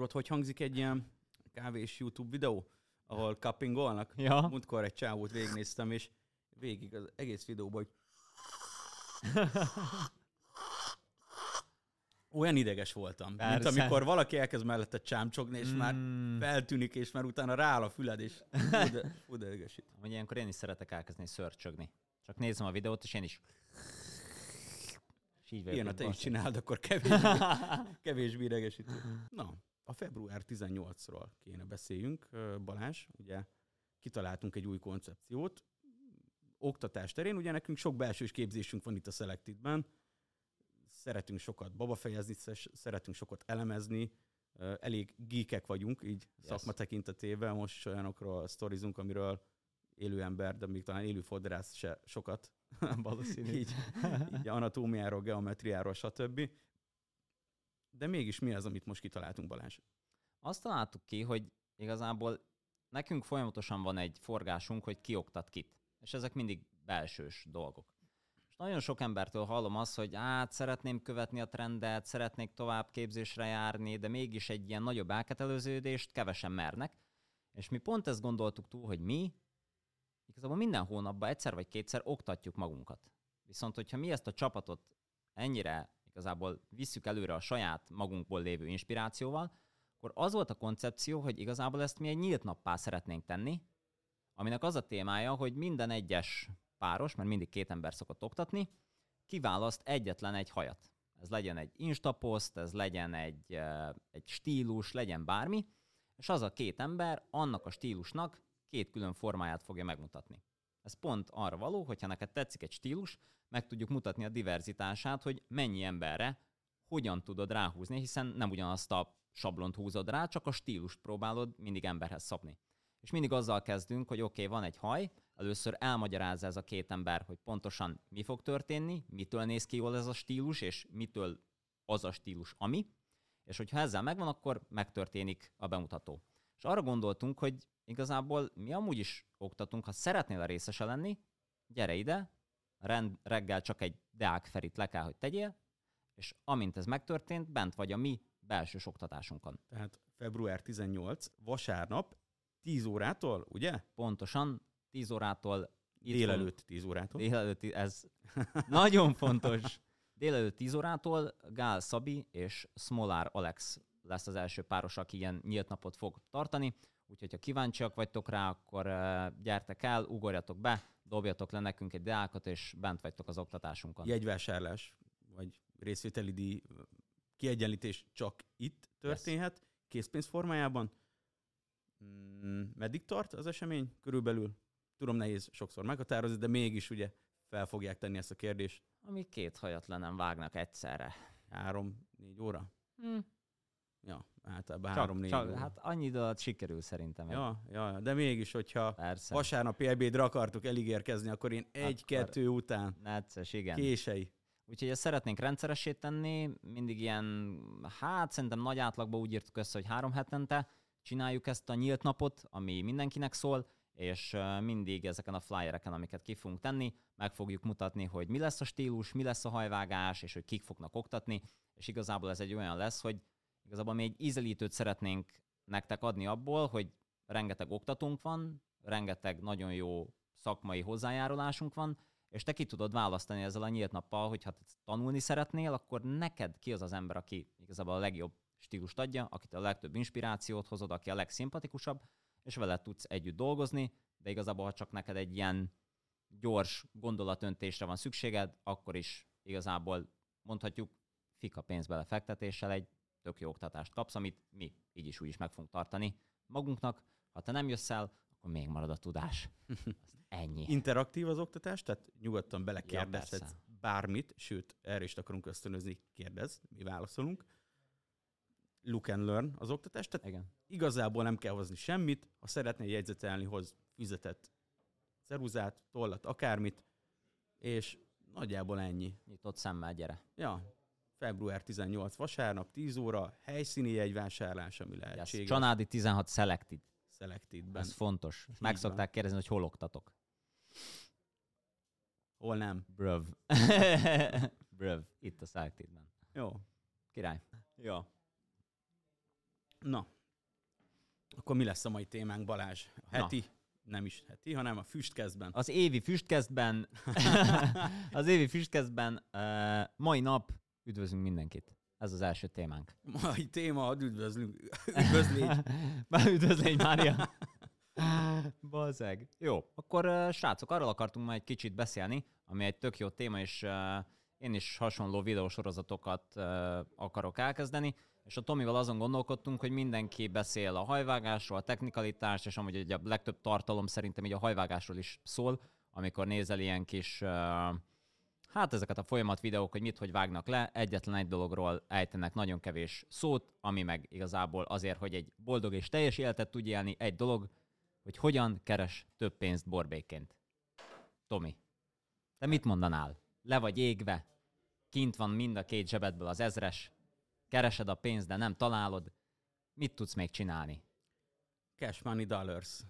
Tudod, hogy hangzik egy ilyen kávés YouTube videó, ahol cuppingolnak? Ja. Múltkor egy csávót végignéztem, és végig az egész videóban, hogy olyan ideges voltam, mint Persze. amikor valaki elkezd mellette csámcsogni, és már Mm. feltűnik, és már utána rááll a füled, és de idegesít. Hogy ilyenkor én is szeretek elkezdeni szörcsögni. Csak nézem a videót, és én is... És így Ilyen, ha te is csináld, akkor kevésbé, kevésbé idegesítő. Na, a február 18-ról kéne beszéljünk, Balázs. Ugye kitaláltunk egy új koncepciót. Oktatás terén, ugye nekünk sok belsős képzésünk van itt a Selected-ben. Szeretünk sokat babafejezni, szeretünk sokat elemezni, elég geekek vagyunk, így Yes. szakma tekintetében. Most olyanokról sztorizunk, amiről élő ember, de még talán élő fodrász se sokat Valószínű. így, így anatómiáról, geometriáról, stb. De mégis mi az, amit most kitaláltunk, Balázs? Azt találtuk ki, hogy igazából nekünk folyamatosan van egy forgásunk, hogy ki oktat kit. És ezek mindig belsős dolgok. És nagyon sok embertől hallom azt, hogy hát szeretném követni a trendet, szeretnék tovább képzésre járni, de mégis egy ilyen nagyobb elketelőződést kevesen mernek. És mi pont ezt gondoltuk túl, hogy mi igazából minden hónapban egyszer vagy kétszer oktatjuk magunkat. Viszont, hogyha mi ezt a csapatot ennyire igazából visszük előre a saját magunkból lévő inspirációval, akkor az volt a koncepció, hogy igazából ezt mi egy nyílt nappá szeretnénk tenni, aminek az a témája, hogy minden egyes páros, mert mindig két ember szokott oktatni, kiválaszt egyetlen egy hajat. Ez legyen egy instapost, ez legyen egy, eh, egy stílus, legyen bármi, és az a két ember annak a stílusnak két külön formáját fogja megmutatni. Ez pont arra való, hogyha neked tetszik egy stílus, meg tudjuk mutatni a diverzitását, hogy mennyi emberre hogyan tudod ráhúzni, hiszen nem ugyanazt a sablont húzod rá, csak a stílust próbálod mindig emberhez szabni. És mindig azzal kezdünk, hogy oké, okay, van egy haj, először elmagyarázza ez a két ember, hogy pontosan mi fog történni, mitől néz ki jól ez a stílus, és mitől az a stílus, ami, és hogyha ezzel megvan, akkor megtörténik a bemutató. És arra gondoltunk, hogy igazából mi amúgy is oktatunk, ha szeretnél a részese lenni, gyere ide, rend, reggel csak egy Deák Ferit le kell, hogy tegyél, és amint ez megtörtént, bent vagy a mi belsős oktatásunkon. Tehát február 18, vasárnap, 10 órától, ugye? Pontosan 10 órától Délelőtt 10 órától. Délelőtt, ez nagyon fontos. Délelőtt 10 órától Gál Szabi és Smolár Alex lesz az első páros, aki ilyen nyílt napot fog tartani. Úgyhogy, ha kíváncsiak vagytok rá, akkor gyertek el, ugorjatok be, dobjatok le nekünk egy deákat, és bent vagytok az oktatásunkon. Jegyvásárlás, vagy részvételi díj kiegyenlítés csak itt történhet, készpénz formájában. Mm, Meddig tart az esemény? Körülbelül, tudom nehéz sokszor meghatározni, de mégis ugye fel fogják tenni ezt a kérdést. Ami két hajat le nem vágnak egyszerre. Három-négy óra? Hm. Ja, általában Csak, három-négy csak, óra. hát annyi idő alatt sikerül szerintem. Ja, ja, de mégis, hogyha Persze. vasárnapi ebédre akartuk eligérkezni, akkor én egy-kettő után Necces, igen. kései. Úgyhogy ezt szeretnénk rendszeressé tenni, mindig ilyen, hát szerintem nagy átlagban úgy írtuk össze, hogy három hetente csináljuk ezt a nyílt napot, ami mindenkinek szól, és mindig ezeken a flyereken, amiket ki fogunk tenni, meg fogjuk mutatni, hogy mi lesz a stílus, mi lesz a hajvágás, és hogy kik fognak oktatni, és igazából ez egy olyan lesz, hogy igazából mi egy ízelítőt szeretnénk nektek adni abból, hogy rengeteg oktatónk van, rengeteg nagyon jó szakmai hozzájárulásunk van, és te ki tudod választani ezzel a nyílt nappal, hogy ha te tanulni szeretnél, akkor neked ki az az ember, aki igazából a legjobb stílust adja, akit a legtöbb inspirációt hozod, aki a legszimpatikusabb, és vele tudsz együtt dolgozni, de igazából, ha csak neked egy ilyen gyors gondolatöntésre van szükséged, akkor is igazából mondhatjuk fika pénzbele fektetéssel egy tök jó oktatást kapsz, amit mi így is úgy is meg fogunk tartani magunknak. Ha te nem jössz el, akkor még marad a tudás. Azt ennyi. Interaktív az oktatás, tehát nyugodtan Ja, belekérdezhetsz persze. bármit, sőt, erre is akarunk ösztönözni, kérdez, mi válaszolunk. Look and learn az oktatás, tehát Igen. igazából nem kell hozni semmit, ha szeretnél jegyzetelni, hoz füzetet, ceruzát, tollat, akármit, és nagyjából ennyi. Nyitott szemmel gyere. Ja, február 18 vasárnap, 10 óra, helyszíni jegyvásárlás, ami Yes. lehetséges. Csanádi 16 selected. Selected-ben. Ez fontos. Meg van. szokták kérdezni, hogy hol oktatok. Hol nem. Bröv. Bröv. Itt a selectedben. Jó. Király. Ja. Na, akkor mi lesz a mai témánk, Balázs? A heti, nem is heti, hanem a füstkezben. Az évi füstkezben, az évi füstkezben uh, mai nap üdvözlünk mindenkit. Ez az első témánk. Mai téma, ad üdvözlünk. Üdvözlégy. Már üdvözlégy, Mária. Bazeg. Jó, akkor uh, srácok, arról akartunk majd egy kicsit beszélni, ami egy tök jó téma, és uh, én is hasonló videósorozatokat uh, akarok elkezdeni, és a Tomival azon gondolkodtunk, hogy mindenki beszél a hajvágásról, a technikalitás, és amúgy ugye a legtöbb tartalom szerintem így a hajvágásról is szól, amikor nézel ilyen kis, uh, hát ezeket a folyamat videók, hogy mit, hogy vágnak le, egyetlen egy dologról ejtenek nagyon kevés szót, ami meg igazából azért, hogy egy boldog és teljes életet tudj élni, egy dolog, hogy hogyan keres több pénzt borbékként. Tomi, te mit mondanál? Le vagy égve, kint van mind a két zsebedből az ezres, keresed a pénzt, de nem találod, mit tudsz még csinálni? Cash money dollars.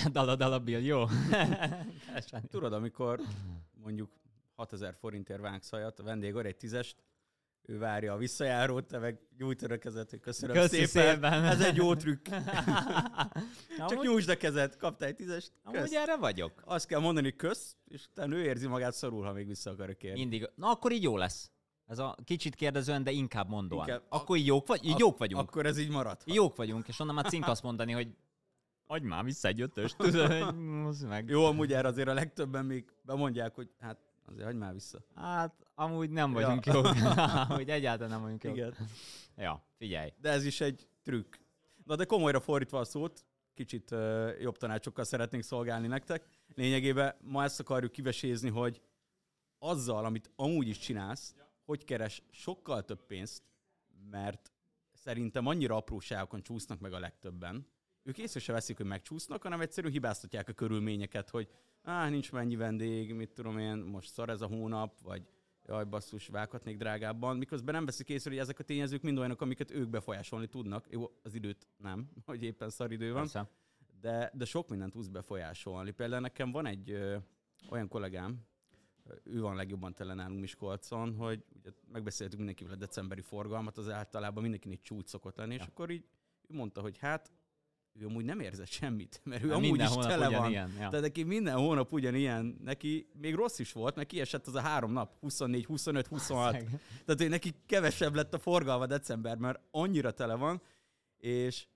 dala, dala, bill, jó. Tudod, amikor mondjuk 6000 forintért vágsz hajat, a vendég egy tízest, ő várja a visszajárót, te meg nyújtod a kezed, hogy köszönöm Köszi szépen. szépen. Ez egy jó trükk. Csak amúgy, nyújtsd a kezed, kaptál egy tízest, amúgy kösz. erre vagyok. Azt kell mondani, hogy kösz, és utána ő érzi magát szorul, ha még vissza akar kérni. Mindig. Na akkor így jó lesz. Ez a kicsit kérdezően, de inkább mondóan. Inkább- akkor így jók, vagy, így Ak- jók vagyunk. Akkor ez így marad. Jók vagyunk, és onnan már cink azt mondani, hogy adj már vissza egy ötöst, tudod, meg. Jó, amúgy erre azért a legtöbben még bemondják, hogy hát azért hagyd már vissza. Hát, amúgy nem vagyunk Ja. jók. amúgy egyáltalán nem vagyunk jók. Igen. Ja, figyelj. De ez is egy trükk. Na de komolyra fordítva a szót, kicsit uh, jobb tanácsokkal szeretnénk szolgálni nektek. Lényegében ma ezt akarjuk kivesézni, hogy azzal, amit amúgy is csinálsz, hogy keres sokkal több pénzt, mert szerintem annyira apróságokon csúsznak meg a legtöbben. Ők észre se veszik, hogy megcsúsznak, hanem egyszerűen hibáztatják a körülményeket, hogy á, nincs mennyi vendég, mit tudom én, most szar ez a hónap, vagy jaj, basszus, vághatnék drágábban, miközben nem veszik észre, hogy ezek a tényezők mind olyanok, amiket ők befolyásolni tudnak. Jó, az időt nem, hogy éppen szar idő van, Persze. de, de sok mindent tudsz befolyásolni. Például nekem van egy ö, olyan kollégám, ő van legjobban tele nálunk Miskolcon, hogy ugye megbeszéltük mindenkivel a decemberi forgalmat, az általában mindenkinek csúcs szokott lenni, és Ja. akkor így ő mondta, hogy hát ő amúgy nem érzett semmit, mert ő Hát amúgy is tele van. ugyanilyen, ja. Tehát neki minden hónap ugyanilyen, neki még rossz is volt, mert kiesett az a három nap, 24, 25, 26. Tehát hogy neki kevesebb lett a forgalma december, mert annyira tele van, és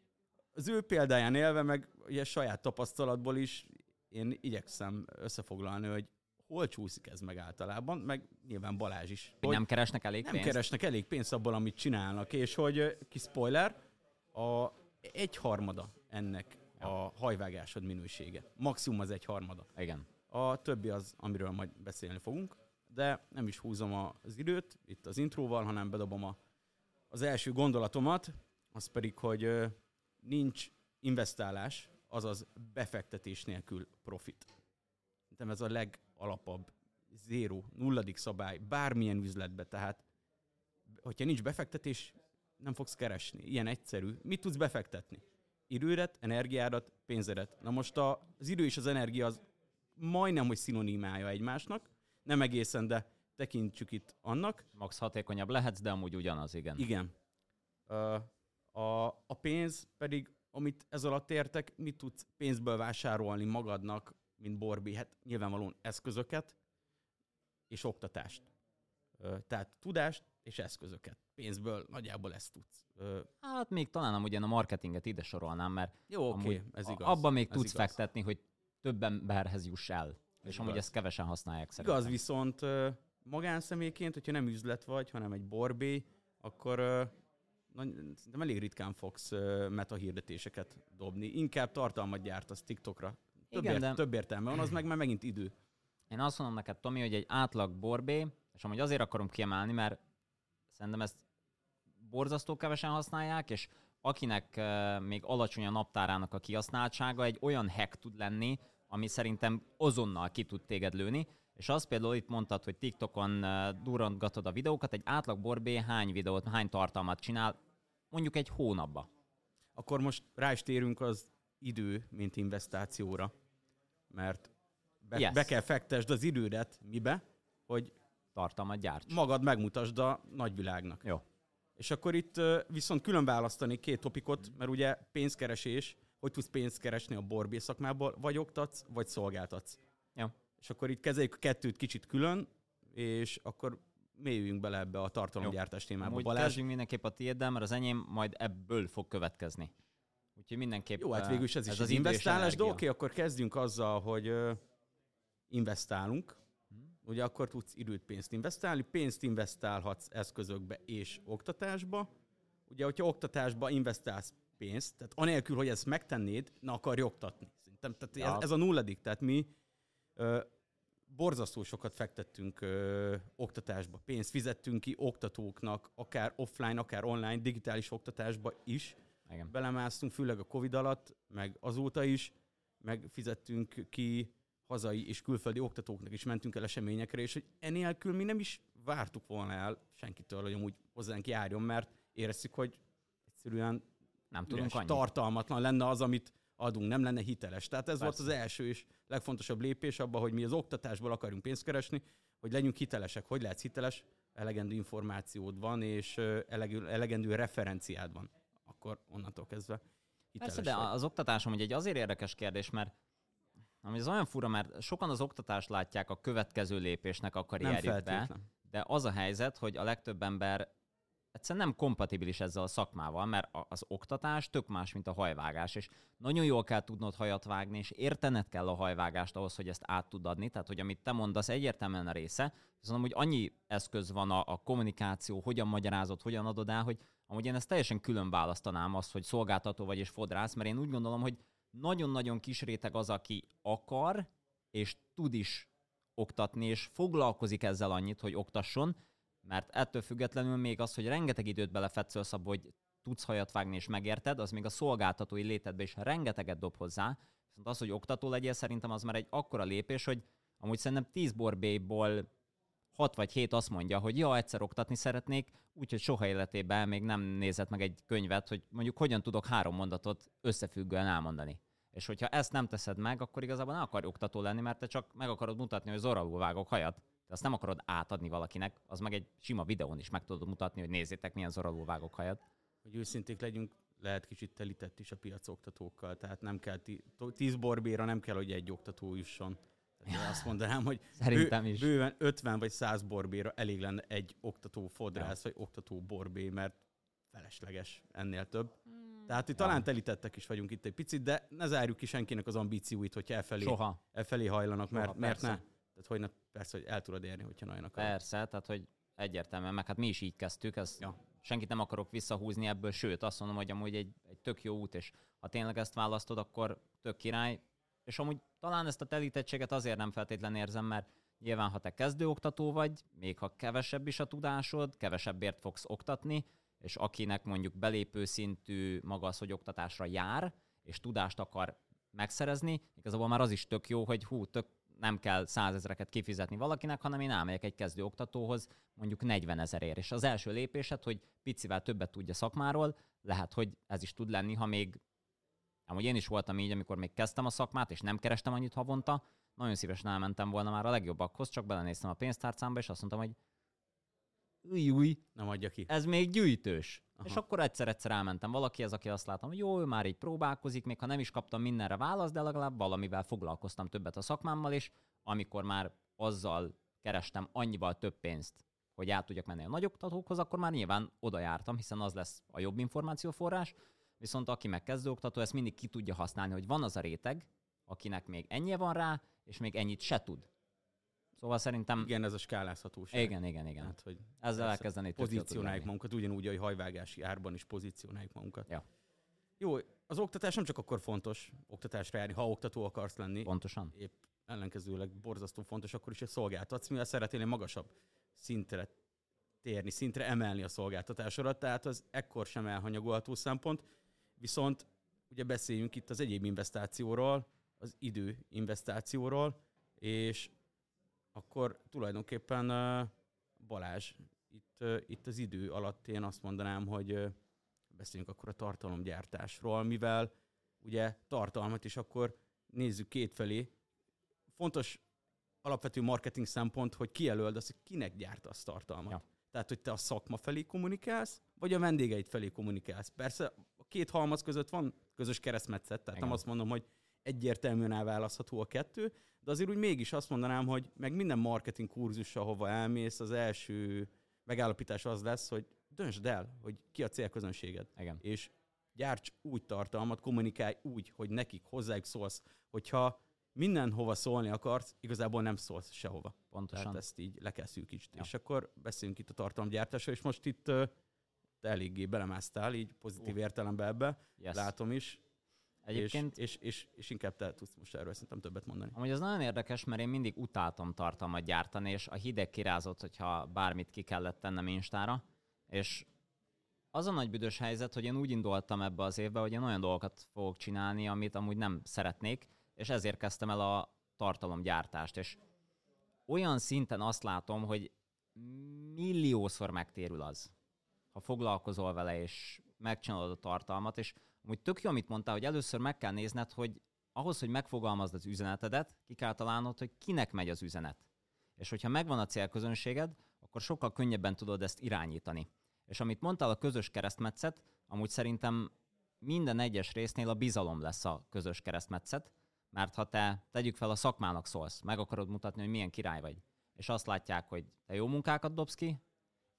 az ő példáján élve, meg ugye saját tapasztalatból is én igyekszem összefoglalni, hogy hol csúszik ez meg általában, meg nyilván Balázs is. Hogy nem keresnek elég nem pénzt? keresnek elég pénzt abból, amit csinálnak, és hogy ö, ki spoiler, a egyharmada ennek a hajvágásod minősége. Maximum az egyharmada. Igen. A többi az, amiről majd beszélni fogunk, de nem is húzom az időt itt az intróval, hanem bedobom a, az első gondolatomat, az pedig, hogy nincs investálás, azaz befektetés nélkül profit. Szerintem ez a legalapabb, zéro, nulladik szabály, bármilyen üzletbe, tehát hogyha nincs befektetés, nem fogsz keresni. Ilyen egyszerű. Mit tudsz befektetni? Idődet, energiádat, pénzedet. Na most az idő és az energia az majdnem, hogy szinonimája egymásnak. Nem egészen, de tekintsük itt annak. Max hatékonyabb lehetsz, de amúgy ugyanaz, igen. Igen. A, a pénz pedig, amit ez alatt értek, mit tudsz pénzből vásárolni magadnak, mint Borbi? Hát nyilvánvalóan eszközöket és oktatást. Tehát tudást és eszközöket. Pénzből nagyjából ezt tudsz. Ö, Hát még talán amúgy én a marketinget ide sorolnám, mert Jó, oké, amúgy ez igaz. abban még ez tudsz igaz. fektetni, hogy több emberhez juss el. és amúgy igaz. ezt kevesen használják szerintem. Igaz, viszont magánszemélyként, hogyha nem üzlet vagy, hanem egy borbé, akkor nagy, szerintem elég ritkán fogsz ö, meta hirdetéseket dobni. Inkább tartalmat gyártasz TikTokra. Több, Igen, ért, de- több értelme van, az meg már megint idő. Én azt mondom neked, Tomi, hogy egy átlag borbé, és amúgy azért akarom kiemelni, mert szerintem ezt borzasztó kevesen használják, és akinek uh, még alacsony a naptárának a kihasználtsága, egy olyan hack tud lenni, ami szerintem azonnal ki tud téged lőni, és azt például itt mondtad, hogy TikTokon uh, durrantgatod a videókat, egy átlag borbé hány videót, hány tartalmat csinál, mondjuk egy hónapba. Akkor most rá is térünk az idő, mint investációra. Mert be, Yes. be kell fektesd az idődet mibe, hogy Tartalmat gyárts. magad megmutasd a nagyvilágnak. Jó. És akkor itt viszont külön választani két topikot, mert ugye pénzkeresés, hogy tudsz pénzt keresni a borbé szakmából, vagy oktatsz, vagy szolgáltatsz. Ja. És akkor itt kezeljük a kettőt kicsit külön, és akkor mélyüljünk bele ebbe a tartalomgyártás témába. Úgy Balázs, kezdjünk mindenképp a tiéddel, mert az enyém majd ebből fog következni. Úgyhogy mindenképp... jó, hát végül is ez, is az az investálás, de oké, akkor kezdjünk azzal, hogy investálunk. Ugye akkor tudsz időt, pénzt investálni, pénzt investálhatsz eszközökbe és oktatásba. Ugye, hogyha oktatásba investálsz pénzt, tehát anélkül, hogy ezt megtennéd, na akarj oktatni. Szerintem tehát Ja. ez, ez a nulladik, tehát mi ö, borzasztó sokat fektettünk ö, oktatásba, pénzt fizettünk ki oktatóknak, akár offline, akár online, digitális oktatásba is, Igen. belemásztunk, főleg a Covid alatt, meg azóta is, meg fizettünk ki hazai és külföldi oktatóknak is mentünk el eseményekre, és hogy enélkül mi nem is vártuk volna el senkitől, hogy amúgy hozzánk járjon, mert éreztük, hogy egyszerűen Nem tudunk üres, tartalmatlan lenne az, amit adunk, nem lenne hiteles. Tehát ez Persze. volt az első és legfontosabb lépés abban, hogy mi az oktatásból akarjunk pénzt keresni, hogy legyünk hitelesek. Hogy lehetsz hiteles? Elegendő információd van, és ö, elegő, elegendő referenciád van. Akkor onnantól kezdve hiteles Persze, de az oktatásom ugye egy azért érdekes kérdés, mert ami az olyan fura, mert sokan az oktatást látják a következő lépésnek a karrierjükbe, de az a helyzet, hogy a legtöbb ember egyszerűen nem kompatibilis ezzel a szakmával, mert az oktatás tök más, mint a hajvágás, és nagyon jól kell tudnod hajat vágni, és értened kell a hajvágást ahhoz, hogy ezt át tud adni, tehát hogy amit te mondasz egyértelműen a része, viszont amúgy annyi eszköz van a, a kommunikáció, hogyan magyarázod, hogyan adod el, hogy amúgy én ezt teljesen külön választanám azt, hogy szolgáltató vagy és fodrász, mert én úgy gondolom, hogy nagyon-nagyon kis réteg az, aki akar, és tud is oktatni, és foglalkozik ezzel annyit, hogy oktasson, mert ettől függetlenül még az, hogy rengeteg időt belefetszölsz abba, hogy tudsz hajat vágni és megérted, az még a szolgáltatói létedbe is rengeteget dob hozzá, viszont az, hogy oktató legyél, szerintem az már egy akkora lépés, hogy amúgy szerintem 10 borbélyból 6 vagy 7 azt mondja, hogy ja, egyszer oktatni szeretnék, úgyhogy soha életében még nem nézett meg egy könyvet, hogy mondjuk hogyan tudok három mondatot összefüggően elmondani. És hogyha ezt nem teszed meg, akkor igazából nem akar oktató lenni, mert te csak meg akarod mutatni, hogy zoralul vágok hajat, de azt nem akarod átadni valakinek, az meg egy sima videón is meg tudod mutatni, hogy nézzétek, milyen zoralul vágok hajat. Hogy őszinték legyünk, lehet kicsit telített is a piac oktatókkal, tehát nem kell to- tíz borbéra nem kell, hogy egy oktató jusson. Tehát azt mondanám, hogy Szerintem is. bőven 50 vagy 100 borbéra elég lenne egy oktató fodrász, vagy oktató borbé, mert felesleges ennél több. Tehát itt Ja. talán telítettek is vagyunk itt egy picit, de ne zárjuk ki senkinek az ambícióit, hogy elfelé, Soha. elfelé hajlanak, mert, Soha, mert ne. persze. Tehát hogy ne, persze, hogy el tudod érni, hogyha nagyon akarod. Persze, tehát hogy egyértelműen, meg hát mi is így kezdtük, ez Ja. senkit nem akarok visszahúzni ebből, sőt azt mondom, hogy amúgy egy, egy tök jó út, és ha tényleg ezt választod, akkor tök király. És amúgy talán ezt a telítettséget azért nem feltétlen érzem, mert nyilván ha te kezdőoktató vagy, még ha kevesebb is a tudásod, kevesebbért fogsz oktatni, és akinek mondjuk belépő szintű maga oktatásra jár, és tudást akar megszerezni, igazából már az is tök jó, hogy hú, tök nem kell százezreket kifizetni valakinek, hanem én elmegyek egy kezdő oktatóhoz mondjuk 40 ezerért. És az első lépésed, hogy picivel többet tudja szakmáról, lehet, hogy ez is tud lenni, ha még Amúgy én is voltam így, amikor még kezdtem a szakmát, és nem kerestem annyit havonta, nagyon szívesen elmentem volna már a legjobbakhoz, csak belenéztem a pénztárcámba, és azt mondtam, hogy új, új, Nem adja ki. ez még gyűjtős. Aha. És akkor egyszer-egyszer elmentem valakihez, aki azt látom, hogy jó, ő már így próbálkozik, még ha nem is kaptam mindenre választ, de legalább valamivel foglalkoztam többet a szakmámmal, és amikor már azzal kerestem annyival több pénzt, hogy át tudjak menni a nagyoktatókhoz, akkor már nyilván oda jártam, hiszen az lesz a jobb információforrás, viszont aki meg kezdőoktató, ezt mindig ki tudja használni, hogy van az a réteg, akinek még ennyi van rá, és még ennyit se tud. Szóval szerintem... Igen, ez a skálázhatóság. Igen, igen, igen. Hát, hogy Ezzel elkezdeni pozícionáljuk magunkat, ugyanúgy, ahogy hajvágási árban is pozícionáljuk magunkat. Ja. Jó, az oktatás nem csak akkor fontos oktatásra járni, ha oktató akarsz lenni, Pontosan. épp ellenkezőleg borzasztó fontos akkor is, hogy szolgáltatsz, mivel szeretnél magasabb szintre térni, szintre emelni a szolgáltatásodat, tehát az ekkor sem elhanyagolható szempont. Viszont ugye beszéljünk itt az egyéb investációról, az idő investációról, és akkor tulajdonképpen Balázs, itt, itt az idő alatt én azt mondanám, hogy beszéljünk akkor a tartalomgyártásról, mivel ugye tartalmat is akkor nézzük kétfelé. Fontos alapvető marketing szempont, hogy kijelöld azt, hogy kinek gyártasz tartalmat. Ja. Tehát, hogy te a szakma felé kommunikálsz, vagy a vendégeid felé kommunikálsz. Persze a két halmaz között van közös keresztmetszet, tehát Igen. nem azt mondom, hogy egyértelműen elválasztható a kettő, de azért úgy mégis azt mondanám, hogy meg minden marketing kurzus, ahova elmész, az első megállapítás az lesz, hogy döntsd el, hogy ki a célközönséged. Igen. És gyárts úgy tartalmat, kommunikálj úgy, hogy nekik, hozzájuk szólsz. Hogyha mindenhova szólni akarsz, igazából nem szólsz sehova. Pontosan. Tehát ezt így le kell szűkítsd. Ja. És akkor beszéljünk itt a tartalomgyártásra, és most itt te eléggé belemásztál, így pozitív uh. értelemben ebbe, yes. látom is. Egyébként... És, és, és, és, inkább te tudsz most erről szerintem többet mondani. Amúgy ez nagyon érdekes, mert én mindig utáltam tartalmat gyártani, és a hideg kirázott, hogyha bármit ki kellett tennem Instára, és az a nagy büdös helyzet, hogy én úgy indultam ebbe az évbe, hogy én olyan dolgokat fogok csinálni, amit amúgy nem szeretnék, és ezért kezdtem el a tartalomgyártást, és olyan szinten azt látom, hogy milliószor megtérül az, ha foglalkozol vele, és megcsinálod a tartalmat, és amúgy tök jó, amit mondtál, hogy először meg kell nézned, hogy ahhoz, hogy megfogalmazd az üzenetedet, ki kell találnod, hogy kinek megy az üzenet. És hogyha megvan a célközönséged, akkor sokkal könnyebben tudod ezt irányítani. És amit mondtál, a közös keresztmetszet, amúgy szerintem minden egyes résznél a bizalom lesz a közös keresztmetszet, mert ha te tegyük fel a szakmának szólsz, meg akarod mutatni, hogy milyen király vagy, és azt látják, hogy te jó munkákat dobsz ki,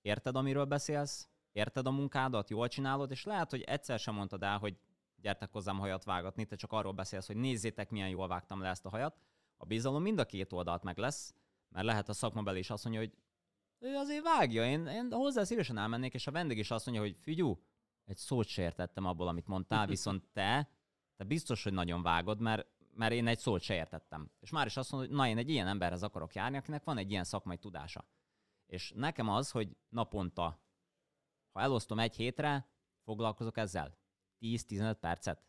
érted, amiről beszélsz, érted a munkádat, jól csinálod, és lehet, hogy egyszer sem mondtad el, hogy gyertek hozzám hajat vágatni, te csak arról beszélsz, hogy nézzétek, milyen jól vágtam le ezt a hajat. A bizalom mind a két oldalt meg lesz, mert lehet a szakmabeli is azt mondja, hogy ő azért vágja, én, én hozzá szívesen elmennék, és a vendég is azt mondja, hogy figyú, egy szót se értettem abból, amit mondtál, viszont te, te biztos, hogy nagyon vágod, mert, mert én egy szót se értettem. És már is azt mondod, hogy na, én egy ilyen emberhez akarok járni, akinek van egy ilyen szakmai tudása. És nekem az, hogy naponta, ha elosztom egy hétre, foglalkozok ezzel. 10-15 percet.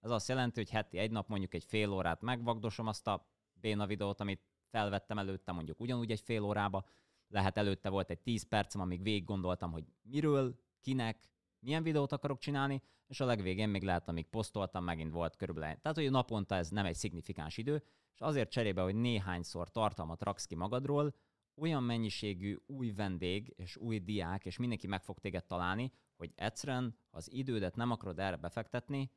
Ez azt jelenti, hogy heti egy nap mondjuk egy fél órát megvagdosom azt a béna videót, amit felvettem előtte mondjuk ugyanúgy egy fél órába, lehet előtte volt egy 10 percem, amíg végig gondoltam, hogy miről, kinek, milyen videót akarok csinálni, és a legvégén még lehet, amíg posztoltam, megint volt körülbelül. Tehát, hogy naponta ez nem egy szignifikáns idő, és azért cserébe, hogy néhányszor tartalmat raksz ki magadról, olyan mennyiségű új vendég és új diák, és mindenki meg fog téged találni, hogy egyszerűen, ha az idődet nem akarod erre befektetni,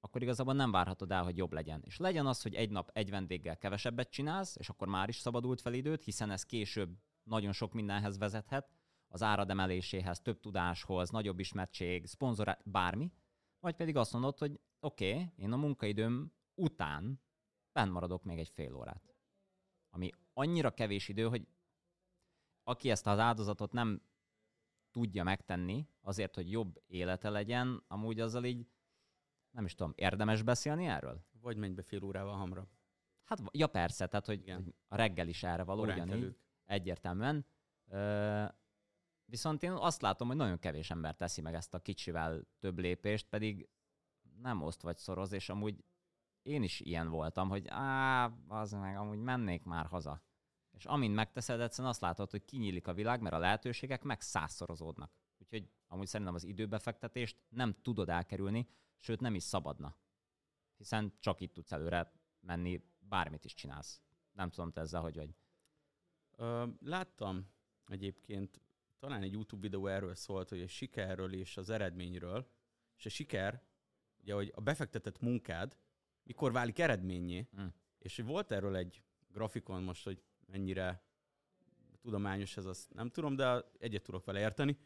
akkor igazából nem várhatod el, hogy jobb legyen. És legyen az, hogy egy nap egy vendéggel kevesebbet csinálsz, és akkor már is szabadult fel időt, hiszen ez később nagyon sok mindenhez vezethet, az árad emeléséhez, több tudáshoz, nagyobb ismertség, szponzor, bármi, vagy pedig azt mondod, hogy oké, okay, én a munkaidőm után benn maradok még egy fél órát. Ami annyira kevés idő, hogy aki ezt az áldozatot nem tudja megtenni azért, hogy jobb élete legyen, amúgy azzal így, nem is tudom, érdemes beszélni erről? Vagy menj be fél órával hamra. Hát, ja persze, tehát, hogy, hogy a reggel is erre való, ugyanígy, előtt. egyértelműen. Ö, viszont én azt látom, hogy nagyon kevés ember teszi meg ezt a kicsivel több lépést, pedig nem oszt vagy szoroz, és amúgy én is ilyen voltam, hogy á, az meg amúgy mennék már haza. És amint megteszed, egyszerűen azt látod, hogy kinyílik a világ, mert a lehetőségek meg százszorozódnak. Úgyhogy amúgy szerintem az időbefektetést nem tudod elkerülni, sőt nem is szabadna. Hiszen csak itt tudsz előre menni, bármit is csinálsz. Nem tudom, te ezzel hogy vagy. Ö, láttam egyébként, talán egy YouTube videó erről szólt, hogy a sikerről és az eredményről, és a siker, ugye, hogy a befektetett munkád mikor válik eredményé, mm. és volt erről egy grafikon most, hogy mennyire tudományos ez, azt nem tudom, de egyet tudok vele érteni,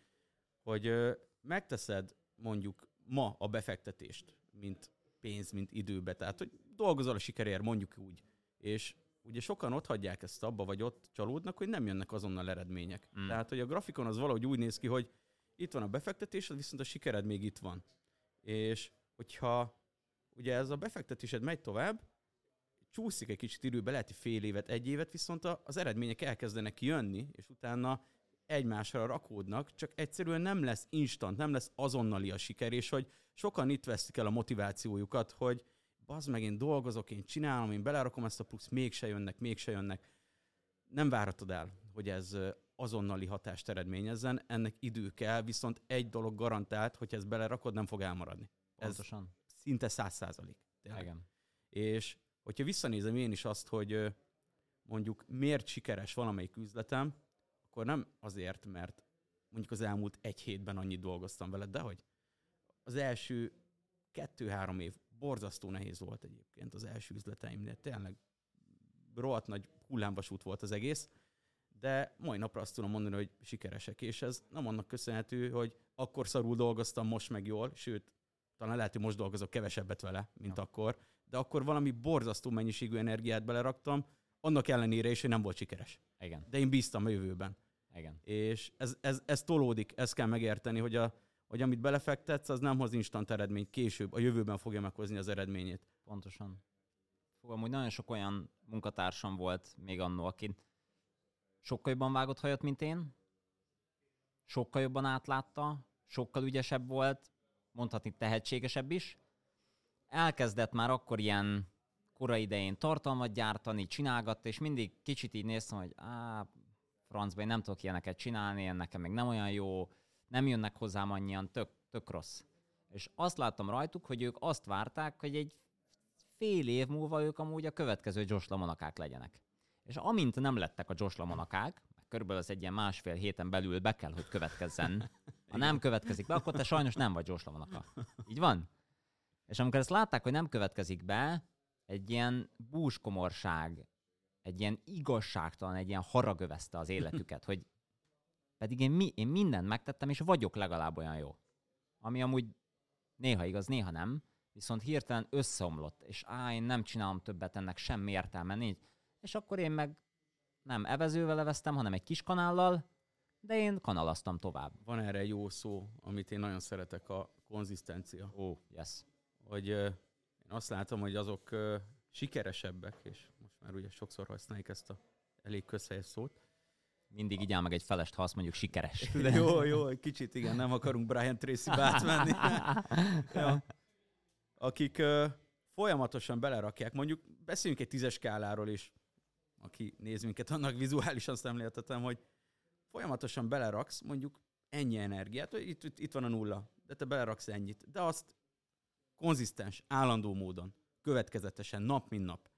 hogy megteszed mondjuk ma a befektetést, mint pénz, mint időbe, tehát hogy dolgozol a sikerért, mondjuk úgy, és ugye sokan ott hagyják ezt abba, vagy ott csalódnak, hogy nem jönnek azonnal eredmények. Mm. Tehát, hogy a grafikon az valahogy úgy néz ki, hogy itt van a befektetésed, viszont a sikered még itt van. És hogyha ugye ez a befektetésed megy tovább, csúszik egy kicsit időbe, lehet, hogy fél évet, egy évet, viszont az eredmények elkezdenek jönni, és utána egymásra rakódnak, csak egyszerűen nem lesz instant, nem lesz azonnali a siker, és hogy sokan itt veszik el a motivációjukat, hogy bazd meg, én dolgozok, én csinálom, én belerakom ezt a plusz, mégse jönnek, mégse jönnek. Nem várhatod el, hogy ez azonnali hatást eredményezzen, ennek idő kell, viszont egy dolog garantált, hogy ez belerakod, nem fog elmaradni. Pontosan. Ez szinte száz százalék. Igen. És hogyha visszanézem én is azt, hogy mondjuk miért sikeres valamelyik üzletem, akkor nem azért, mert mondjuk az elmúlt egy hétben annyit dolgoztam veled, de hogy az első kettő-három év borzasztó nehéz volt egyébként az első üzleteimnél. Tényleg rohadt nagy hullámvasút volt az egész, de mai napra azt tudom mondani, hogy sikeresek, és ez nem annak köszönhető, hogy akkor szarul dolgoztam, most meg jól, sőt, talán lehet, hogy most dolgozok kevesebbet vele, mint ja. akkor, de akkor valami borzasztó mennyiségű energiát beleraktam, annak ellenére is, hogy nem volt sikeres. Igen. De én bíztam a jövőben. Igen. És ez, ez, ez tolódik, ezt kell megérteni, hogy, a, hogy amit belefektetsz, az nem hoz instant eredményt, később, a jövőben fogja meghozni az eredményét. Pontosan. Fogom, hogy nagyon sok olyan munkatársam volt még annó, aki sokkal jobban vágott hajat, mint én, sokkal jobban átlátta, sokkal ügyesebb volt, mondhatni tehetségesebb is. Elkezdett már akkor ilyen korai idején tartalmat gyártani, csinálgatta, és mindig kicsit így néztem, hogy á, francba, én nem tudok ilyeneket csinálni, én nekem még nem olyan jó, nem jönnek hozzám annyian, tök, tök rossz. És azt láttam rajtuk, hogy ők azt várták, hogy egy fél év múlva ők amúgy a következő Josh Lamonakák legyenek. És amint nem lettek a Josh Lamonakák, körülbelül az egy ilyen másfél héten belül be kell, hogy következzen. Ha nem következik be, akkor te sajnos nem vagy Josh Lamonaka. Így van? És amikor ezt látták, hogy nem következik be, egy ilyen búskomorság, egy ilyen igazságtalan, egy ilyen harag övezte az életüket, hogy pedig én, mi, én mindent megtettem, és vagyok legalább olyan jó. Ami amúgy néha igaz, néha nem, viszont hirtelen összeomlott, és á, én nem csinálom többet, ennek semmi értelme nincs. És akkor én meg nem evezővel leveztem, hanem egy kis kanállal, de én kanalaztam tovább. Van erre jó szó, amit én nagyon szeretek, a konzisztencia. Ó, oh, yes. Hogy én azt látom, hogy azok sikeresebbek, és most már ugye sokszor használjuk ezt a elég közhelyes szót. Mindig így áll meg egy felest, ha azt mondjuk sikeres. De jó, jó, egy kicsit igen, nem akarunk Brian Tracy-be átmenni. ja. Akik folyamatosan belerakják, mondjuk beszéljünk egy tízes skáláról is, aki néz minket, annak vizuálisan szemléltetem, hogy folyamatosan beleraksz mondjuk ennyi energiát, itt, itt, itt van a nulla, de te beleraksz ennyit, de azt konzisztens, állandó módon, következetesen, nap mint nap.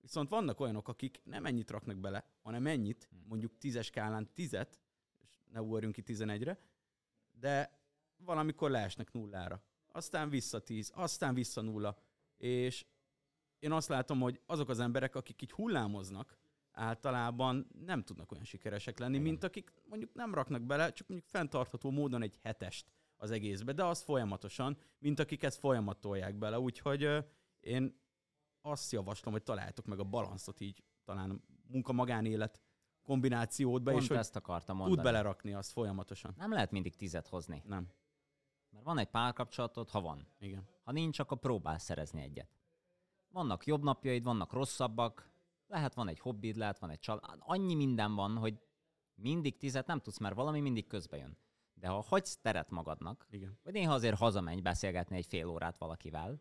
Viszont vannak olyanok, akik nem ennyit raknak bele, hanem ennyit, hmm. mondjuk tízes skálán tizet, és ne ugorjunk ki tizenegyre, de valamikor leesnek nullára. Aztán vissza tíz, aztán vissza nulla. És én azt látom, hogy azok az emberek, akik így hullámoznak, általában nem tudnak olyan sikeresek lenni, mint akik mondjuk nem raknak bele, csak mondjuk fenntartható módon egy hetest az egészbe, de az folyamatosan, mint akik ezt folyamatolják bele. Úgyhogy én azt javaslom, hogy találjátok meg a balanszot így, talán munka-magánélet kombinációdba, Pont és hogy ezt akartam mondani. tud belerakni azt folyamatosan. Nem lehet mindig tizet hozni. Nem. Mert van egy párkapcsolatod, ha van. Igen. Ha nincs, akkor próbál szerezni egyet. Vannak jobb napjaid, vannak rosszabbak, lehet van egy hobbid, lehet van egy család, annyi minden van, hogy mindig tizet nem tudsz, mert valami mindig közbe jön. De ha hagysz teret magadnak, Igen. vagy néha azért hazamenj beszélgetni egy fél órát valakivel,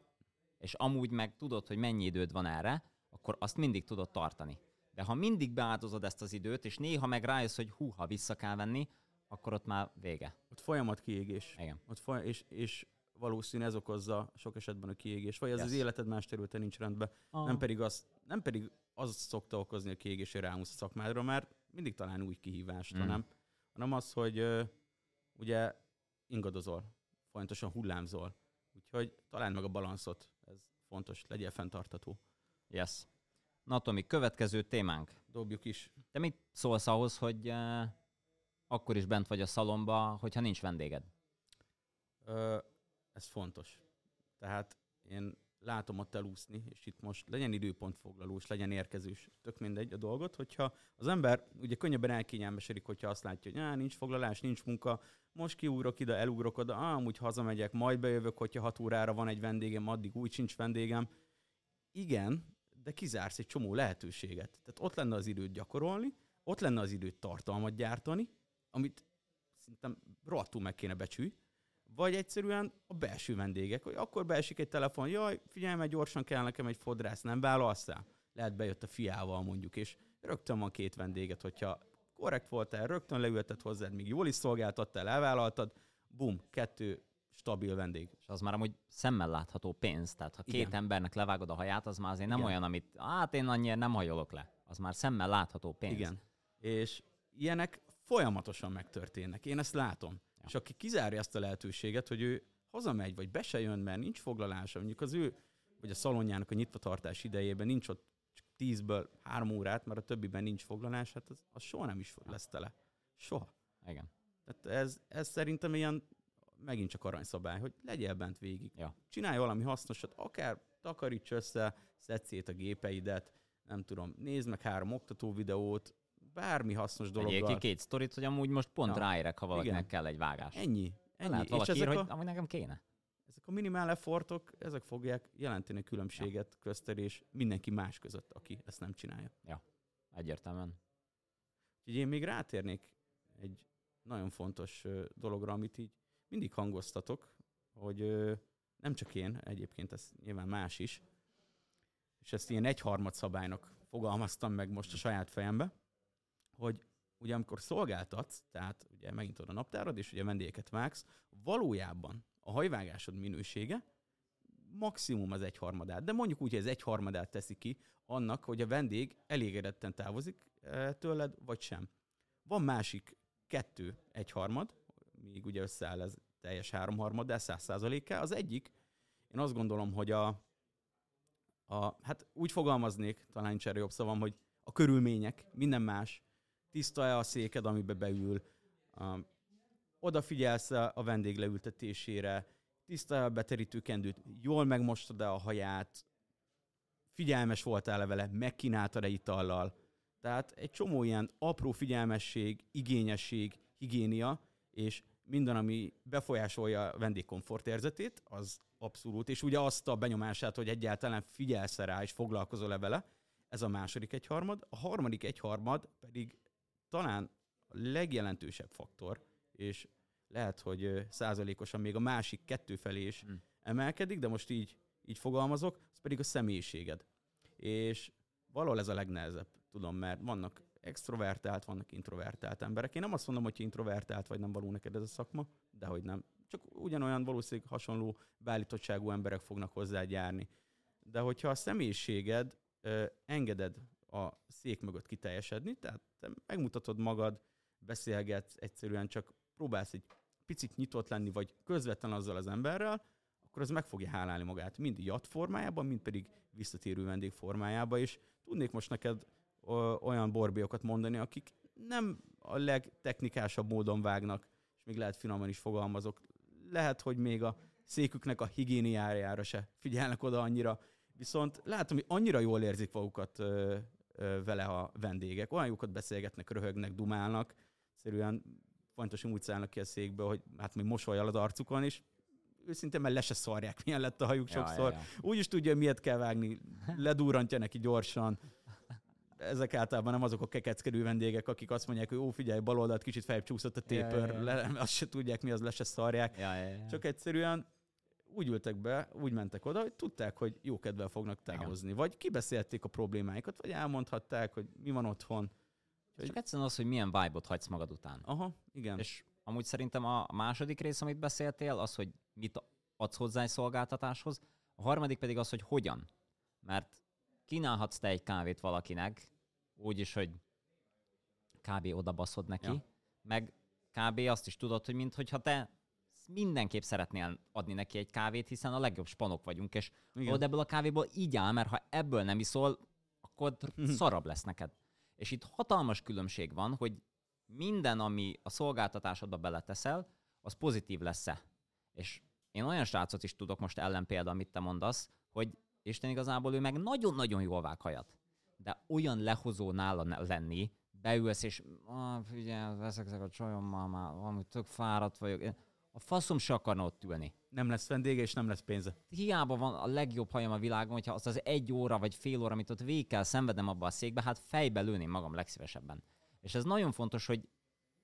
és amúgy meg tudod, hogy mennyi időd van erre, akkor azt mindig tudod tartani. De ha mindig beáldozod ezt az időt, és néha meg rájössz, hogy hú, ha vissza kell venni, akkor ott már vége. Ott folyamat kiégés. Igen. Ott foly- és, és valószínű ez okozza sok esetben a kiégés. Vagy az Yes. az életed más területen nincs rendben. Ah. Nem pedig az, nem pedig az szokta okozni a kiégés, hogy rámusz a szakmádra, mert mindig talán új kihívást, Mm. hanem, hanem az, hogy ugye ingadozol, folyamatosan hullámzol. Úgyhogy találd meg a balanszot, ez fontos, legyél fenntartató. Yes. Na Tomi, következő témánk. Dobjuk is. Te mit szólsz ahhoz, hogy uh, akkor is bent vagy a szalomba, hogyha nincs vendéged? Ö, ez fontos. Tehát én látom ott elúszni, és itt most legyen időpontfoglalós, legyen érkezős, tök mindegy a dolgot, hogyha az ember ugye könnyebben elkényelmesedik, hogyha azt látja, hogy nincs foglalás, nincs munka, most kiugrok ide, elugrok oda, á, amúgy hazamegyek, majd bejövök, hogyha hat órára van egy vendégem, addig úgy sincs vendégem. Igen, de kizársz egy csomó lehetőséget. Tehát ott lenne az időt gyakorolni, ott lenne az időt tartalmat gyártani, amit szerintem rohadtul meg kéne becsülni, vagy egyszerűen a belső vendégek, hogy akkor beesik egy telefon, jaj, figyelj, mert gyorsan kell nekem egy fodrász, nem válasz el? Lehet bejött a fiával mondjuk, és rögtön van két vendéget, hogyha korrekt voltál, rögtön leültet hozzád, míg jól is szolgáltattál, elvállaltad, bum, kettő stabil vendég. És az már amúgy szemmel látható pénz, tehát ha két Igen. embernek levágod a haját, az már azért nem Igen. olyan, amit hát én annyira nem hajolok le. Az már szemmel látható pénz. Igen. És ilyenek folyamatosan megtörténnek. Én ezt látom. Ja. És aki kizárja ezt a lehetőséget, hogy ő hazamegy, vagy be se jön, mert nincs foglalása, mondjuk az ő, vagy a szalonjának a nyitvatartás idejében nincs ott csak tízből három órát, mert a többiben nincs foglalás, hát az, az soha nem is lesz tele. Soha. Igen. Tehát ez, ez szerintem ilyen megint csak aranyszabály, hogy legyél bent végig. Ja. Csinálj valami hasznosat, akár takaríts össze, szedd szét a gépeidet, nem tudom, nézd meg három oktató videót, bármi hasznos Dologgal. dologgal. Egy két sztorit, hogy amúgy most pont Ja. ja. ráérek, ha valakinek Igen. kell egy vágás. Ennyi. Ennyi. Lehet És valaki ír, ezek hogy a, amúgy nekem kéne. ezek a minimál effortok, ezek fogják jelenteni a különbséget ja. közted és mindenki más között, aki ezt nem csinálja. Egyértelműen. Úgyhogy én még rátérnék egy nagyon fontos dologra, amit így mindig hangoztatok, hogy nem csak én, egyébként ez nyilván más is, és ezt ilyen egyharmad szabálynak fogalmaztam meg most a saját fejembe, hogy ugye amikor szolgáltatsz, tehát ugye megint oda a naptárad, és ugye vendégeket vágsz, valójában a hajvágásod minősége maximum az egyharmadát, de mondjuk úgy, hogy ez egyharmadát teszi ki annak, hogy a vendég elégedetten távozik eh, tőled, vagy sem. Van másik kettő egyharmad, míg ugye összeáll ez teljes háromharmad, de száz százalékkel. Az egyik, én azt gondolom, hogy a, a, hát úgy fogalmaznék, talán nincs erre jobb szavam, hogy a körülmények, minden más, tiszta-e a széked, amibe beül, um, odafigyelsz a vendég leültetésére, tiszta a beterítő kendőt, jól megmostad-e a haját, figyelmes voltál-e vele, megkínáltad-e itallal. Tehát egy csomó ilyen apró figyelmesség, igényesség, higiénia, és minden, ami befolyásolja a vendég komfortérzetét, az abszolút, és ugye azt a benyomását, hogy egyáltalán figyelsz rá, és foglalkozol-e vele, ez a második egyharmad. A harmadik egyharmad pedig talán a legjelentősebb faktor, és lehet, hogy százalékosan még a másik kettő felé is Mm. emelkedik, de most így, így fogalmazok, az pedig a személyiséged. És valahol ez a legnehezebb, tudom, mert vannak extrovertált, vannak introvertált emberek. Én nem azt mondom, hogy introvertált vagy nem való neked ez a szakma, de hogy nem. Csak ugyanolyan valószínűleg hasonló beállítottságú emberek fognak hozzád járni. De hogyha a személyiséged ö, engeded a szék mögött kiteljesedni, tehát te megmutatod magad, beszélgetsz, egyszerűen csak próbálsz egy picit nyitott lenni, vagy közvetlen azzal az emberrel, akkor az meg fogja hálálni magát, mind jat formájában, mind pedig visszatérő vendég formájában, és tudnék most neked ö, olyan borbiokat mondani, akik nem a legtechnikásabb módon vágnak, és még lehet finoman is fogalmazok, lehet, hogy még a széküknek a higiéniájára se figyelnek oda annyira, viszont látom, hogy annyira jól érzik magukat vele a vendégek, olyan jókat beszélgetnek, röhögnek, dumálnak, egyszerűen fontosan úgy szállnak ki a székből, hogy hát még mosolyal az arcukon, és őszintén mert le se szarják, milyen lett a hajuk sokszor. Ja, ja, Úgy is tudja, miért kell vágni, ledurrantja neki gyorsan. Ezek általában nem azok a kekeckedő vendégek, akik azt mondják, hogy ó, figyelj, bal oldalt kicsit feljebb csúszott a Ja, tépör, ja, ja. le, azt se tudják, mi az, le se szarják. ja, ja, ja. Csak egyszerűen úgy ültek be, úgy mentek oda, hogy tudták, hogy jó kedvel fognak távozni. Vagy kibeszélték a problémáikat, vagy elmondhatták, hogy mi van otthon. Csak egyszerűen az, hogy milyen vibe-ot hagysz magad után. Aha, igen. És amúgy szerintem a második rész, amit beszéltél, az, hogy mit adsz hozzá egy szolgáltatáshoz, a harmadik pedig az, hogy hogyan. Mert kínálhatsz te egy kávét valakinek, úgy is, hogy kb. oda baszod neki, ja. meg kb. azt is tudod, hogy minthogyha te mindenképp szeretnél adni neki egy kávét, hiszen a legjobb spanok vagyunk, és oda ebből a kávéból így áll, mert ha ebből nem iszol, akkor Mhm. szarabb lesz neked. És itt hatalmas különbség van, hogy minden, ami a szolgáltatásodba beleteszel, az pozitív lesz-e. És én olyan srácot is tudok most ellenpélda, amit te mondasz, hogy Isten igazából ő meg nagyon-nagyon jól vág hajat. De olyan lehozó nála lenni, beülsz, és ah, figyelj, veszek ezek a csajommal, már valami tök fáradt vagyok. A faszom se akarna ott ülni. Nem lesz vendége, és nem lesz pénze. Hiába van a legjobb hajam a világon, hogyha az az egy óra vagy fél óra, amit ott végig kell szenvedem abba a székbe, hát fejbe lőném magam legszívesebben. És ez nagyon fontos, hogy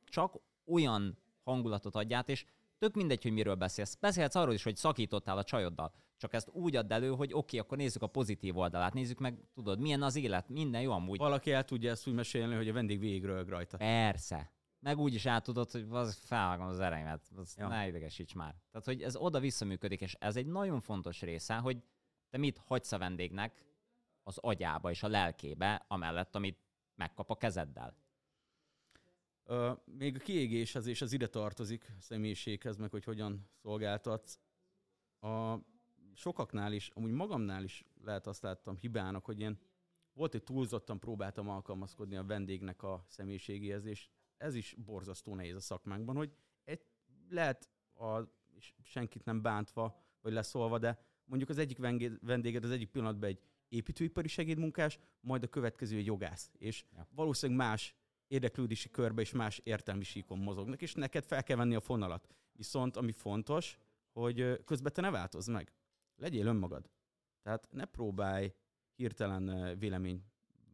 csak olyan hangulatot adját, és tök mindegy, hogy miről beszélsz. Beszélhetsz arról is, hogy szakítottál a csajoddal, csak ezt úgy add elő, hogy oké, okay, akkor nézzük a pozitív oldalát, nézzük meg, tudod, milyen az élet, minden jó amúgy. Valaki el tudja ezt úgy mesélni, hogy a vendég végig rajta. Persze. Meg úgy is át tudod, hogy az felvágom az ereimet, az Ja. ne idegesíts már. Tehát, hogy ez oda-vissza működik, és ez egy nagyon fontos része, hogy te mit hagysz a vendégnek az agyába és a lelkébe, amellett, amit megkap a kezeddel. Uh, még a kiégéshez és az ide tartozik a személyiséghez, meg hogy hogyan szolgáltatsz. A sokaknál is, amúgy magamnál is lehet azt láttam hibának, hogy én volt, hogy túlzottan próbáltam alkalmazkodni a vendégnek a személyiségéhez, és ez is borzasztó nehéz a szakmánkban, hogy egy, lehet a, és senkit nem bántva, vagy leszólva, de mondjuk az egyik vendéged az egyik pillanatban egy építőipari segédmunkás, majd a következő egy jogász. És ja. valószínűleg más érdeklődési körbe és más értelmi síkon mozognak, és neked fel kell venni a fonalat. Viszont ami fontos, hogy közben te ne változz meg. Legyél önmagad. Tehát ne próbálj hirtelen vélemény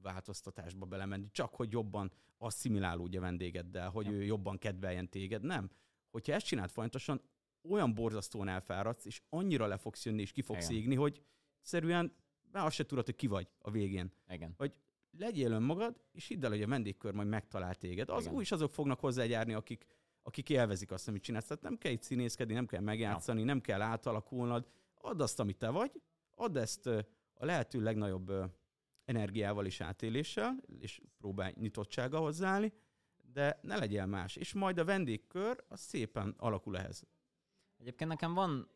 változtatásba belemenni, csak hogy jobban asszimilálódj a vendégeddel, hogy ja. ő jobban kedveljen téged. Nem. Hogyha ezt csinált folyamatosan, olyan borzasztóan elfáradsz, és annyira le fogsz jönni, és ki fogsz Igen. égni, hogy szerűen már azt se tudod, hogy ki vagy a végén. Igen. Hogy legyél önmagad, és hidd el, hogy a vendégkör majd megtalál téged. Az úgy is azok fognak hozzájárni, akik, akik élvezik azt, amit csinálsz. Tehát nem kell itt színészkedni, nem kell megjátszani, ja. nem kell átalakulnod. Add azt, amit te vagy, add ezt a lehető legnagyobb energiával és átéléssel, és próbálj nyitottsága hozzáállni, de ne legyél más. És majd a vendégkör az szépen alakul ehhez. Egyébként nekem van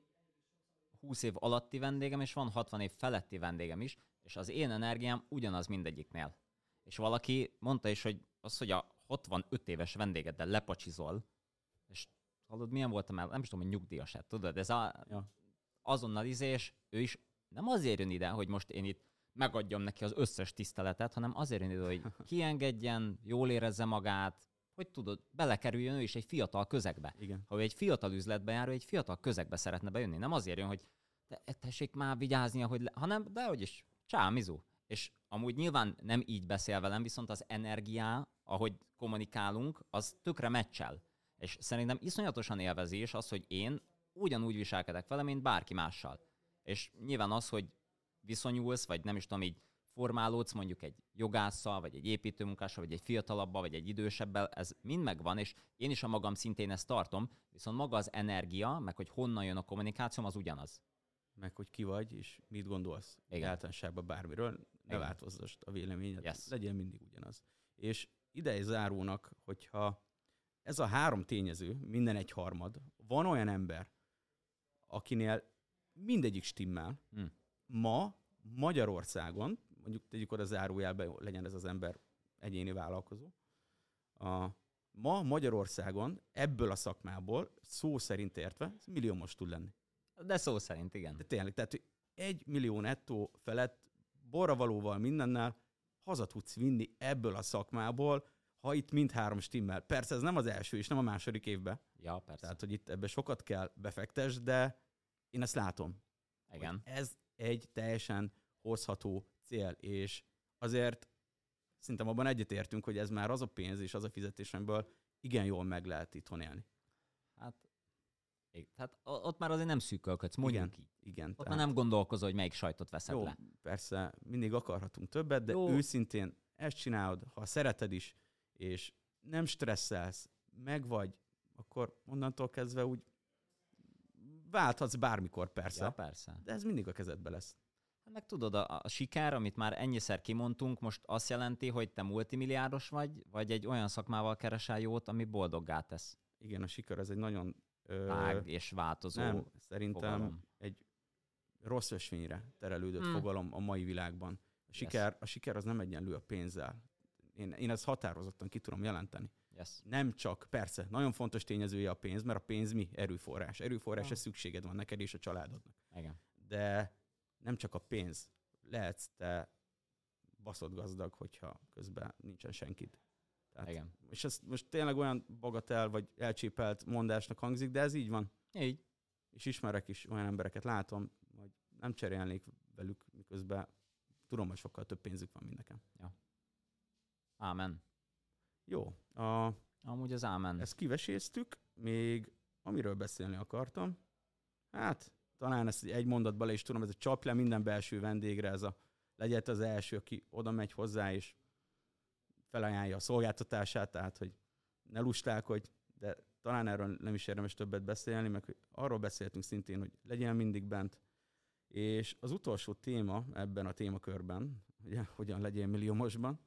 20 év alatti vendégem, és van 60 év feletti vendégem is, és az én energiám ugyanaz mindegyiknél. És valaki mondta is, hogy az, hogy a 65 éves vendégeddel lepacsizol, és hallod, milyen voltam el, nem is tudom, hogy nyugdíjas tudod, ez a ja. azonnal izés, ő is nem azért jön ide, hogy most én itt megadjam neki az összes tiszteletet, hanem azért ide, hogy kiengedjen, jól érezze magát, hogy tudod, belekerüljön ő is egy fiatal közegbe. Igen. Ha ő egy fiatal üzletbe jár, ő egy fiatal közegbe szeretne bejönni. Nem azért jön, hogy te, tessék már vigyázni, hogy le, hanem de hogy is, csámizu. És amúgy nyilván nem így beszél velem, viszont az energiá, ahogy kommunikálunk, az tökre meccsel. És szerintem iszonyatosan élvezés az, hogy én ugyanúgy viselkedek vele, mint bárki mással. És nyilván az, hogy viszonyulsz, vagy nem is tudom, így formálódsz mondjuk egy jogásszal, vagy egy építőmunkással, vagy egy fiatalabbal, vagy egy idősebbel, ez mind megvan, és én is a magam szintén ezt tartom, viszont maga az energia, meg hogy honnan jön a kommunikációm, az ugyanaz. Meg hogy ki vagy, és mit gondolsz Igen. általánosságban bármiről, ne Igen. a véleményed, yes. legyen mindig ugyanaz. És ide zárónak, hogyha ez a három tényező, minden egy harmad, van olyan ember, akinél mindegyik stimmel, hmm. ma Magyarországon mondjuk tegyük oda zárójelbe, legyen ez az ember egyéni vállalkozó. A, ma Magyarországon ebből a szakmából szó szerint értve most tud lenni. De szó szerint, igen. De tényleg, tehát egy millió nettó felett borravalóval mindennel haza tudsz vinni ebből a szakmából, ha itt mindhárom stimmel. Persze ez nem az első és nem a második évben. Ja, persze. Tehát, hogy itt ebbe sokat kell befektes, de én ezt látom. Igen. Ez egy teljesen hozható cél, és azért szerintem abban egyetértünk, hogy ez már az a pénz és az a fizetés, amiből igen jól meg lehet itthon élni. Hát, tehát ott már azért nem szűkölködsz, mondjuk igen, így. Igen. Ott tehát... már nem gondolkozol, hogy melyik sajtot veszed jó, le. persze, mindig akarhatunk többet, de jó. őszintén ezt csinálod, ha szereted is, és nem stresszelsz, meg vagy, akkor onnantól kezdve úgy válthatsz bármikor persze. Ja, persze. De ez mindig a kezedbe lesz. Hát meg tudod, a, a siker, amit már ennyiszer kimondtunk, most azt jelenti, hogy te multimilliárdos vagy, vagy egy olyan szakmával keresel jót, ami boldoggá tesz. Igen, a siker ez egy nagyon... Ö, Tág és változó Nem, szerintem fogalom. egy rossz ösvényre terelődött hmm. fogalom a mai világban. A siker, yes. a siker az nem egyenlő a pénzzel. Én, én ezt határozottan ki tudom jelenteni. Yes. Nem csak, persze, nagyon fontos tényezője a pénz, mert a pénz mi? Erőforrás. Erőforrásra ah. szükséged van neked és a családodnak. Igen. De nem csak a pénz. Lehetsz te baszott gazdag, hogyha közben nincsen senkit. Tehát, Igen. És ez most tényleg olyan bagatel, vagy elcsépelt mondásnak hangzik, de ez így van. Így. És ismerek is olyan embereket, látom, hogy nem cserélnék velük, miközben tudom, hogy sokkal több pénzük van, mint nekem. Ja. Ámen. Jó. A, Amúgy az ámen. Ezt kiveséztük, még amiről beszélni akartam. Hát, talán ezt egy mondatba le is tudom, ez a csap le minden belső vendégre, ez a legyen az első, aki oda megy hozzá, és felajánlja a szolgáltatását, tehát hogy ne lusták, hogy de talán erről nem is érdemes többet beszélni, meg arról beszéltünk szintén, hogy legyen mindig bent. És az utolsó téma ebben a témakörben, hogy hogyan legyél milliómosban.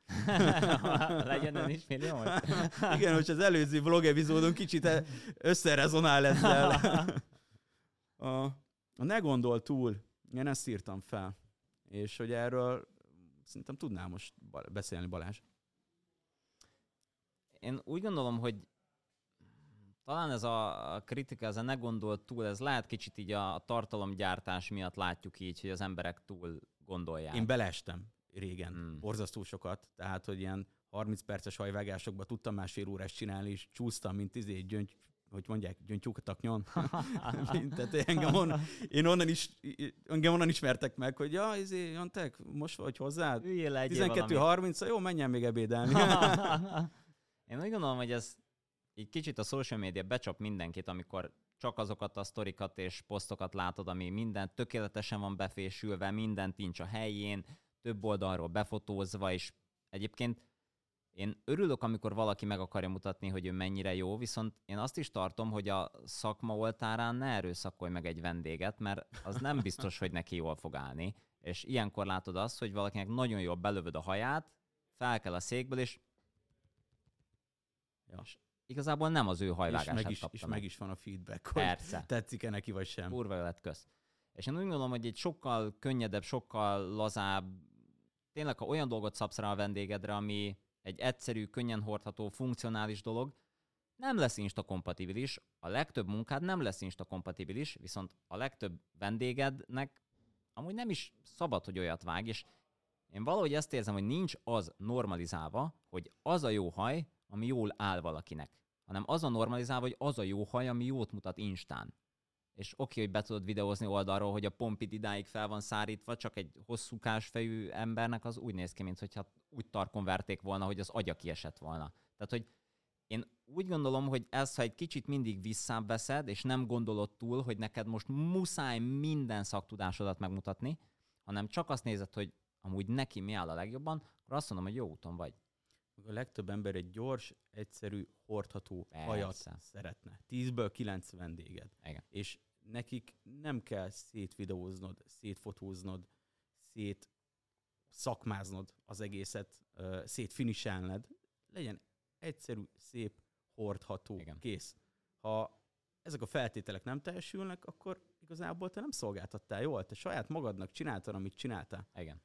Legyen ön is milliómos? Igen, hogy az előző vlog epizódon kicsit összerezonál ezzel. A, a ne gondol túl, én ezt írtam fel, és hogy erről szerintem tudnám most beszélni Balázs. Én úgy gondolom, hogy talán ez a kritika, ez a ne gondol túl, ez lehet kicsit így a tartalomgyártás miatt látjuk így, hogy az emberek túl gondolják. Én belestem régen, hmm. borzasztó sokat, tehát hogy ilyen 30 perces hajvágásokban tudtam másfél órás csinálni, és csúsztam, mint izé gyöngy, hogy mondják, gyöngytyúkataknyon. Tehát engem onnan, én onnan is, engem onnan ismertek meg, hogy ja, izé, Jantek, most vagy hozzád? 12.30, jó, menjen még ebédelni. én úgy gondolom, hogy ez így kicsit a social media becsap mindenkit, amikor csak azokat a sztorikat és posztokat látod, ami minden tökéletesen van befésülve, mindent nincs a helyén, több oldalról befotózva, és egyébként én örülök, amikor valaki meg akarja mutatni, hogy ő mennyire jó, viszont én azt is tartom, hogy a szakma oltárán ne erőszakolj meg egy vendéget, mert az nem biztos, hogy neki jól fog állni. És ilyenkor látod azt, hogy valakinek nagyon jól belövöd a haját, fel kell a székből, és, ja. és igazából nem az ő hajvágását és meg is, És meg. meg is van a feedback, hogy Persze. tetszik-e neki, vagy sem. Kurva lett kösz. És én úgy gondolom, hogy egy sokkal könnyedebb, sokkal lazább, tényleg ha olyan dolgot szabsz rá a vendégedre, ami egy egyszerű, könnyen hordható, funkcionális dolog, nem lesz instakompatibilis, a legtöbb munkád nem lesz instakompatibilis, viszont a legtöbb vendégednek amúgy nem is szabad, hogy olyat vág, és én valahogy ezt érzem, hogy nincs az normalizálva, hogy az a jó haj, ami jól áll valakinek, hanem az a normalizálva, hogy az a jó haj, ami jót mutat instán. És oké, hogy be tudod videózni oldalról, hogy a pompid idáig fel van szárítva, csak egy hosszúkás fejű embernek az úgy néz ki, mintha úgy tarkon verték volna, hogy az agya kiesett volna. Tehát, hogy én úgy gondolom, hogy ezt, ha egy kicsit mindig visszaveszed, és nem gondolod túl, hogy neked most muszáj minden szaktudásodat megmutatni, hanem csak azt nézed, hogy amúgy neki mi áll a legjobban, akkor azt mondom, hogy jó úton vagy. A legtöbb ember egy gyors, egyszerű, hordható Persze. hajat szeretne. Tízből kilenc vendéged. Igen. És nekik nem kell szétvideóznod, szétfotóznod, szét szakmáznod az egészet, szétfiniselned. Legyen egyszerű, szép, hordható, Igen. kész. Ha ezek a feltételek nem teljesülnek, akkor igazából te nem szolgáltattál jól, te saját magadnak csináltad, amit csináltál. Igen.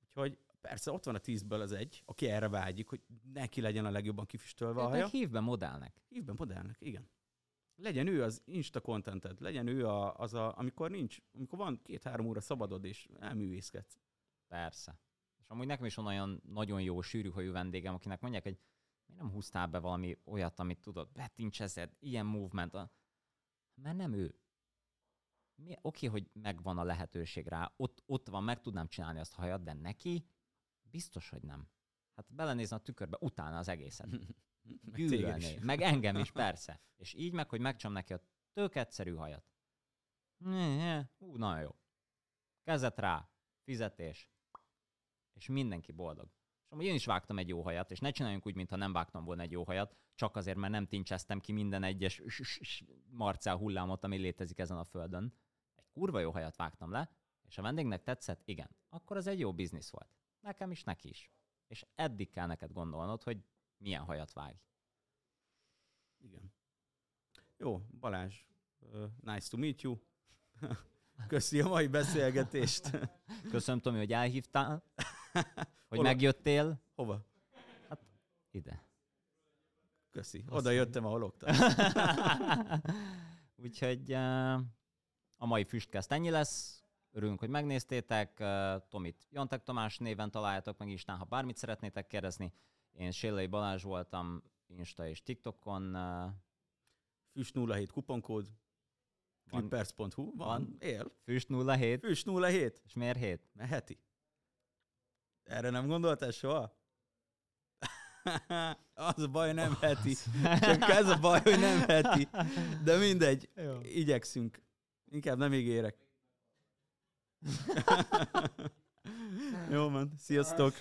Úgyhogy persze ott van a tízből az egy, aki erre vágyik, hogy neki legyen a legjobban kifüstölve a haja. Hívben modellnek. Hívben modellnek, igen. Legyen ő az Insta contented, legyen ő a, az a, amikor nincs, amikor van két-három óra szabadod és elművészkedsz. Persze. És amúgy nekem is van olyan nagyon jó sűrűhajú vendégem, akinek mondják, hogy mi nem húztál be valami olyat, amit tudod, betincsezed, ilyen movement, a... mert nem ő. Oké, okay, hogy megvan a lehetőség rá, ott, ott van, meg tudnám csinálni azt a hajat, de neki Biztos, hogy nem. Hát belenézni a tükörbe, utána az egészet. Gyűlölni. Meg engem is, persze. És így meg, hogy megcsom neki a tök egyszerű hajat. Ú, nagyon jó. Kezet rá, fizetés. És mindenki boldog. És amúgy én is vágtam egy jó hajat, és ne csináljunk úgy, mintha nem vágtam volna egy jó hajat, csak azért, mert nem tincseztem ki minden egyes marcál hullámot, ami létezik ezen a földön. Egy kurva jó hajat vágtam le, és a vendégnek tetszett, igen, akkor az egy jó biznisz volt. Nekem is, neki is. És eddig kell neked gondolnod, hogy milyen hajat vág. Igen. Jó, Balázs, uh, nice to meet you. Köszi a mai beszélgetést. Köszönöm, Tomi, hogy elhívtál, hogy Hol megjöttél. Hova? Hát ide. Köszi. Oda jöttem, ahol oktat. Úgyhogy uh, a mai füstkezt ennyi lesz. Örülünk, hogy megnéztétek. Tomit Jantek Tamás néven találjátok meg Instán, ha bármit szeretnétek kérdezni. Én Sélei Balázs voltam Insta és TikTokon. Füst 07 kuponkód. Clippers.hu. Van, van, él. Füst 07. Füst 07. És miért 7? Mert heti. Erre nem gondoltál soha? az a baj, nem heti. Csak ez a baj, hogy nem heti. De mindegy, Jó. igyekszünk. Inkább nem ígérek. Jó, man. Sziasztok!